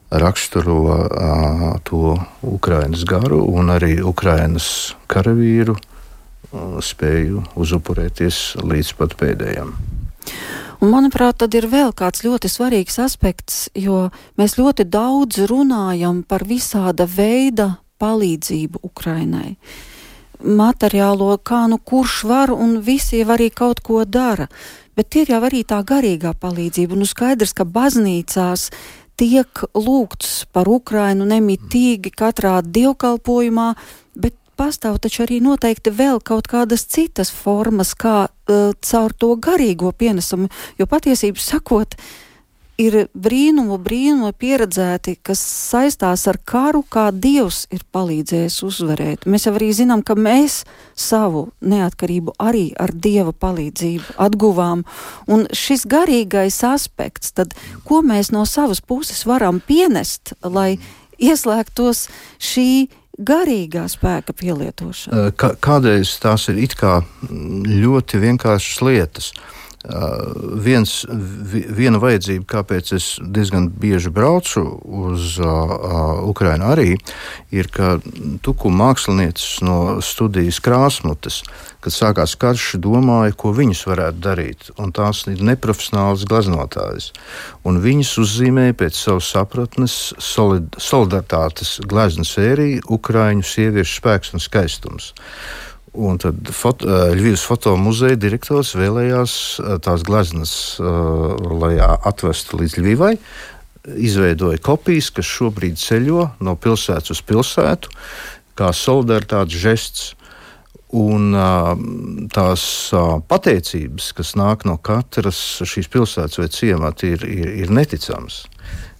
raksturo uh, to Ukraiņas garu un arī Ukraiņas karavīru uh, spēju uzupurēties līdz pat pēdējiem. Un, manuprāt, tad ir vēl kāds ļoti svarīgs aspekts, jo mēs ļoti daudz runājam par visāda veida palīdzību Ukrainai. Materiālo, kā nu kurš var, un visi jau arī kaut ko dara. Bet ir jau arī tā garīgā palīdzība. Nu skaidrs, ka baznīcās tiek lūgts par Ukrainu nemitīgi katrā dievkalpojumā, bet pastāv taču arī noteikti vēl kaut kādas citas formas, kā uh, caur to garīgo pienesumu, jo patiesību sakot, uh, ir brīnumu, brīnumu pieredzēti, kas saistās ar karu, kā Dievs ir palīdzējis uzvarēt. Mēs jau arī zinām, ka mēs savu neatkarību arī ar Dieva palīdzību atguvām. Un šis garīgais aspekts, tad ko mēs no savas puses varam pienest, lai ieslēgtos šī garīgā spēka pielietošana? Kādreiz tās ir it kā ļoti vienkāršas lietas. Uh, viens, viena vajadzība, kāpēc es diezgan bieži braucu uz uh, uh Ukrajinu, arī ir, ka tuku mākslinieces no studijas krāsmutes, kad sākās karš, domāja, ko viņas varētu darīt. Un tās ir neprofesionālas gleznotājas. Un viņas uzzīmēja pēc savas sapratnes solid, solidaritātes glezna sēriju Ukraiņu sieviešu spēks un skaistums. Un tad foto, Ļuvijas fotomuzeja direktors vēlējās tās gleznas, lai atvestu līdz Ļuvijai. Izveidoja kopijas, kas šobrīd ceļo no pilsētas uz pilsētu, kā solidaritātes žests. Un tās pateicības, kas nāk no katras šīs pilsētas vai ciemata, ir, ir, ir neticamas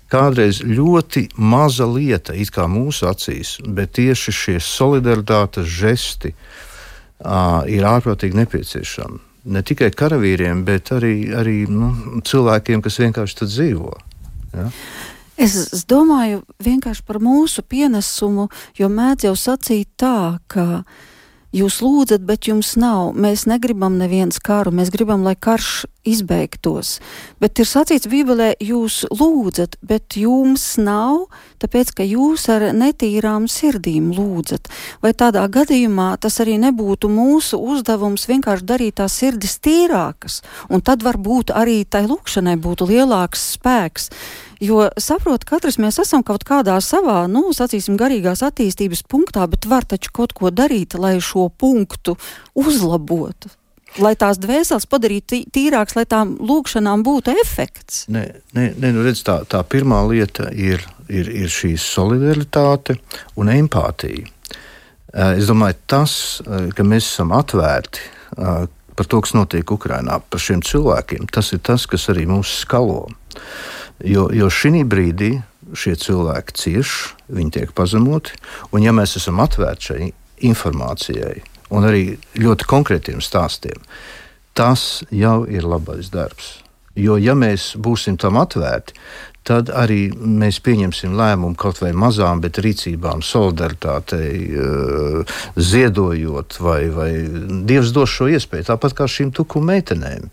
kādreiz ļoti maza lieta, it kā mūsu acīs, bet tieši šie solidaritātes žesti, ir ārprātīgi nepieciešama. Ne tikai karavīriem, bet arī, arī nu, cilvēkiem, kas vienkārši tur dzīvo. Ja? Es, domāju vienkārši par mūsu pienesumu, jo mēdz jau sacīt tā, ka uh, Jūs lūdzat, bet jums nav. Mēs negribam neviens karu, mēs gribam, lai karš izbeigtos. Bet ir sacīts Bībelē, jūs lūdzat, bet jums nav, tāpēc ka jūs ar netīrām sirdīm lūdzat. Vai tādā gadījumā tas arī nebūtu mūsu uzdevums vienkārši darīt tās sirdis tīrākas, un tad varbūt arī tai lūkšanai būtu lielāks spēks. Jo saprot, katrs mēs esam kaut kādā savā, nu, sacīsim, garīgās attīstības punktā, bet var taču kaut ko darīt, lai šo punktu uzlabotu. Lai tās dvēseles padarītu tīrākas, lai tām lūkšanām būtu efekts. Nē, nē, nē nu redz, tā, tā pirmā lieta ir, ir, ir šī solidaritāte un empātija. Es domāju, tas, ka mēs esam atvērti par to, kas notiek Ukrajinā, par šiem cilvēkiem, tas ir tas, kas arī mūs skalo. Jo, jo šī brīdī šie cilvēki cieš, viņi tiek pazemoti, un ja mēs esam atvērti šai informācijai un arī ļoti konkrētiem stāstiem, tas jau ir labais darbs. Jo, ja mēs būsim tam atvērti, tad arī mēs pieņemsim lēmumu kaut vai mazām, bet rīcībām, solidaritātei, eh, ziedojot, vai, vai Dievs dos šo iespēju. Tāpat kā šīm tuku meitenēm.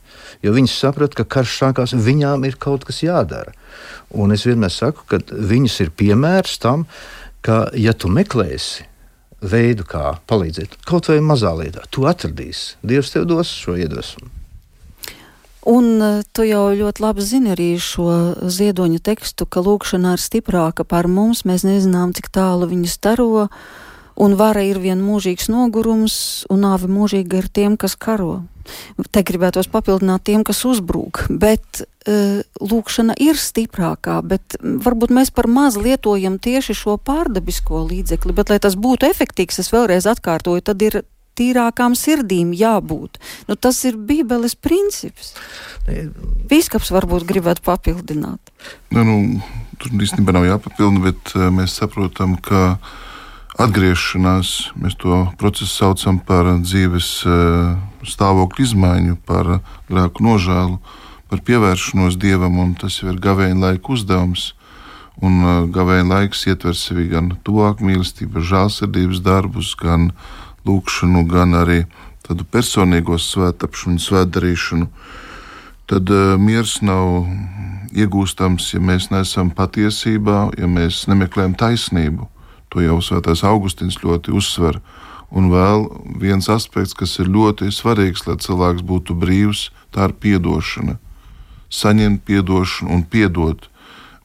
Jo viņas saprata, ka karš sākās, viņām ir kaut kas jādara. Un es vienmēr saku, ka viņas ir piemērs tam, ka, ja tu meklēsi veidu, kā palīdzēt, kaut vai mazā lietā, tu atradīsi. Dievs tev dos šo iedvesmu. Un uh, tu jau ļoti labi zini arī šo ziedoņa tekstu, ka lūkšana ir stiprāka par mums, mēs nezinām, cik tālu viņa staro, un vara ir vien mūžīgs nogurums, un nāve mūžīga ir tiem, kas karo. Te gribētos papildināt tiem, kas uzbrūk, bet uh, lūkšana ir stiprākā, bet varbūt mēs par maz lietojam tieši šo pārdabisko līdzekli, bet lai tas būtu efektīvs, es vēlreiz atkārtoju, tad ir tīrākām sirdīm jābūt. Nu, tas ir Bībeles princips. Bīskaps varbūt gribētu papildināt. Ne, nu, tur īstenībā nav jāpapildina, bet uh, mēs saprotam, ka atgriešanās, mēs to procesu saucam par dzīves uh, stāvokļa izmaiņu, par grēku nožēlu, par pievēršanos dievam, un tas jau ir gavēņa laika uzdevums. Un uh, gavēņa laiks ietver sevi gan tuvāk mīlestību, žālsirdības darbus, gan lūkšanu, gan arī tādu personīgo svētāpšanu, svētdarīšanu. Tad uh, miers nav iegūstams, ja mēs neesam patiesībā, ja mēs nemeklējam taisnību. To jau Svētais Augustīns ļoti uzsver. Un vēl viens aspekts, kas ir ļoti svarīgs, lai cilvēks būtu brīvs, tā ir atdošana. Saņemt atdošanu un piedot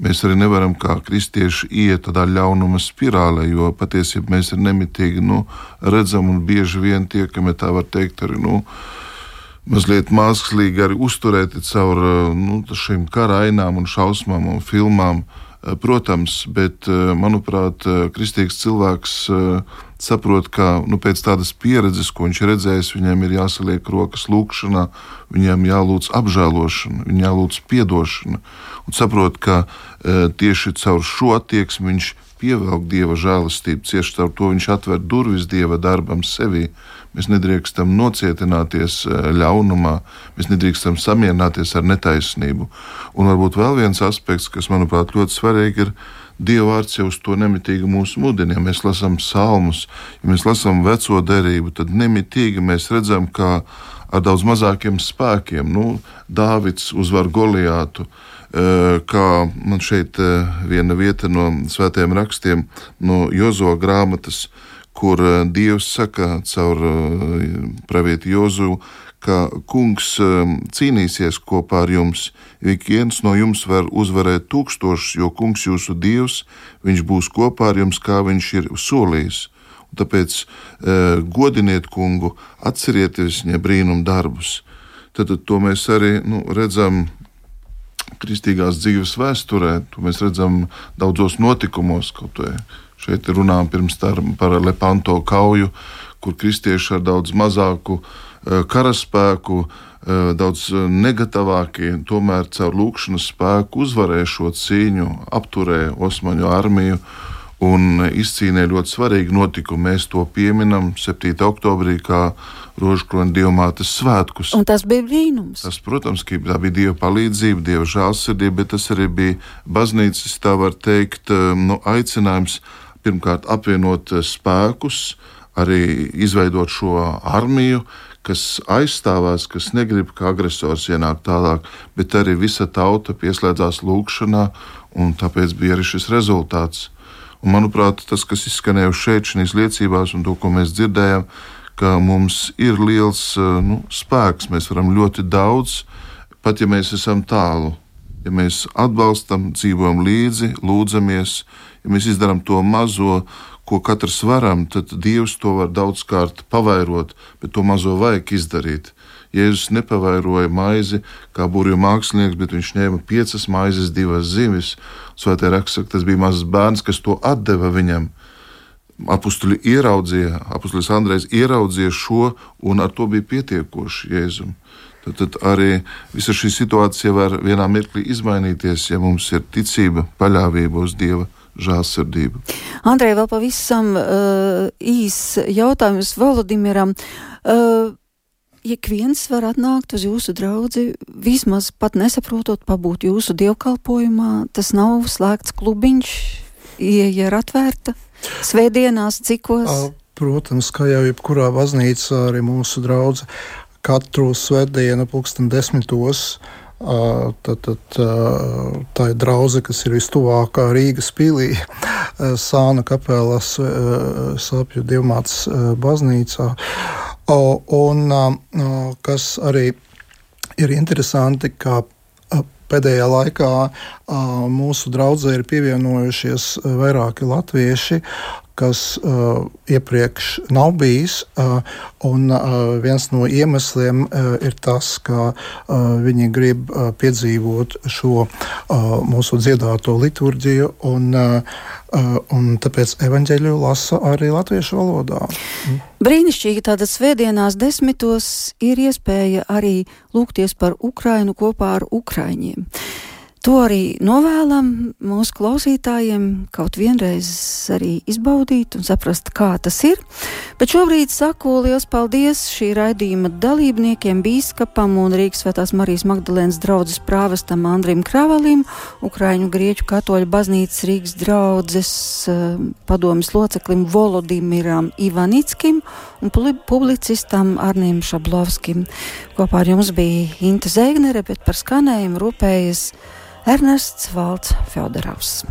mēs arī nevaram kā kristieši iet tādā ļaunuma spirālē, jo patiesībā mēs ir nemitīgi nu, redzam un bieži vien tiekam, ja tā var teikt, arī. Nu, Mazliet mākslīgi arī uzturēti caur nu, šīm kara ainām, un šausmām un filmām. Protams, bet, manuprāt, kristīgs cilvēks saprot, ka nu, pēc tādas pieredzes, ko viņš ir redzējis, viņam ir jāsaliek rokas lūkšanā, viņam jālūdz apžēlošana, viņam jālūdz piedošana. Un saprot, ka tieši caur šo attieksmi viņš pievelk dieva žēlastību, tieši caur to viņš atver durvis dieva darbam sevī. Mēs nedrīkstam nocietināties e, ļaunumā, mēs nedrīkstam samierināties ar netaisnību. Un varbūt vēl viens aspekts, kas manuprāt ļoti svarīgi ir Dieva vārds jau uz to nemitīgi mūs mudina. Ja mēs lasām psalmus, ja mēs lasām veco derību, tad nemitīgi mēs redzam, kā ar daudz mazākiem spēkiem nu, Dāvids uzvar Goliātu. Kā man šeit viena vieta no svētajiem rakstiem, no Jozo grāmatas, kur Dievs saka caur pravieti Jozu, ka kungs um, cīnīsies kopā ar jums. Ik viens no jums var uzvarēt tūkstošus, jo kungs jūsu dievs, viņš būs kopā ar jums, kā viņš ir solījis. Tāpēc uh, godiniet kungu, atcerieties viņa brīnum darbus. Tad, tad to mēs arī nu, redzam kristīgās dzīves vēsturē, to mēs redzam daudzos notikumos, kaut vai šeit runājam pirms tam par Lepanto kauju, kur kristieši ar daudz mazāku Eh, karaspēku, eh, daudz eh, negatavākie, tomēr caur lūkšanas spēku uzvarēja šo cīņu, apturēja Osmaņu armiju un izcīnīja ļoti svarīgu notikumu. Mēs to pieminam 7. oktobrī kā Rožkrona dievmātes svētkus. Un tas bija brīnums. Tas, protams, tā bija dieva palīdzība, dieva žēlsirdība, bet tas arī bija baznīcas, tā var teikt, nu, aicinājums pirmkārt apvienot spēkus, arī izveidot šo armiju, kas aizstāvās, kas negrib, ka agresors ienāk tālāk, bet arī visa tauta pieslēdzās lūgšanā, un tāpēc bija arī šis rezultāts. Un, manuprāt, tas, kas izskanēja šeit, šīs liecībās, un to, ko mēs dzirdējām, ka mums ir liels nu, spēks, mēs varam ļoti daudz, pat ja mēs esam tālu. Ja mēs atbalstam, dzīvojam līdzi, lūdzamies, ja mēs izdarām to mazo, ko katrs varam, tad Dievs to var daudzkārt pavairot, bet to mazo vajag izdarīt. Jēzus nepavairoja maizi kā burbuļu mākslinieks, bet viņš ņēma piecas maizes, divas zivis. Svētā raksta, tas bija mazs bērns, kas to deva viņam. Apostoli ieraudzīja, apostolis Andrejs ieraudzīja šo, un ar to bija pietiekoši Jēzum. Tad, tad arī visa šī situācija var vienā mirklī izmainīties, ja mums ir ticība, paļāvība uz Dieva žēlsirdību. Andrej, vēl pavisam uh, īs jautājums Volodimiram. Uh, Ik viens var atnākt uz jūsu draugu, vismaz pat nesaprotot, pabūt jūsu dievkalpojumā. Tas nav slēgts klubiņš, ieeja ir atvērta. Svētdienās, cikos? Protams, kā jau jebkurā baznīcā, arī mūsu draugs katru svētdienu, pulksten desmitos, uh, Tad, tad, tā ir draudzene, kas ir vistuvākā Rīgas pilī, Sāna kapelās, Sapju dievmātes baznīcā. Un kas arī ir interesanti, ka pēdējā laikā mūsu draudzē ir pievienojušies vairāki latvieši, kas uh, iepriekš nav bijis. Uh, un uh, viens no iemesliem uh, ir tas, ka uh, viņi grib uh, piedzīvot šo uh, mūsu dziedāto liturģiju, un, uh, un tāpēc evaņģēļu lasa arī latviešu valodā. Mm. Brīnišķīgi, tātad svētdienās desmitos ir iespēja arī lūgties par Ukrainu kopā ar Ukraiņiem. To arī novēlam mūsu klausītājiem kaut vienreiz arī izbaudīt un saprast, kā tas ir. Bet šobrīd saku liels paldies šī raidījuma dalībniekiem, bīskapam un Rīgas Svētās Marijas Magdalēnas draudzes prāvestam Andrim Kravalim, Ukraiņu Grieķu katoļu baznīcas Rīgas draudzes uh, padomis loceklim Volodimiram Ivanickim un publicistam Arnim Šablovskim. Kopā ar jums bija Inte Zēgnere, bet par skanējumu rūpējas Ernests Valds Fjodorovs.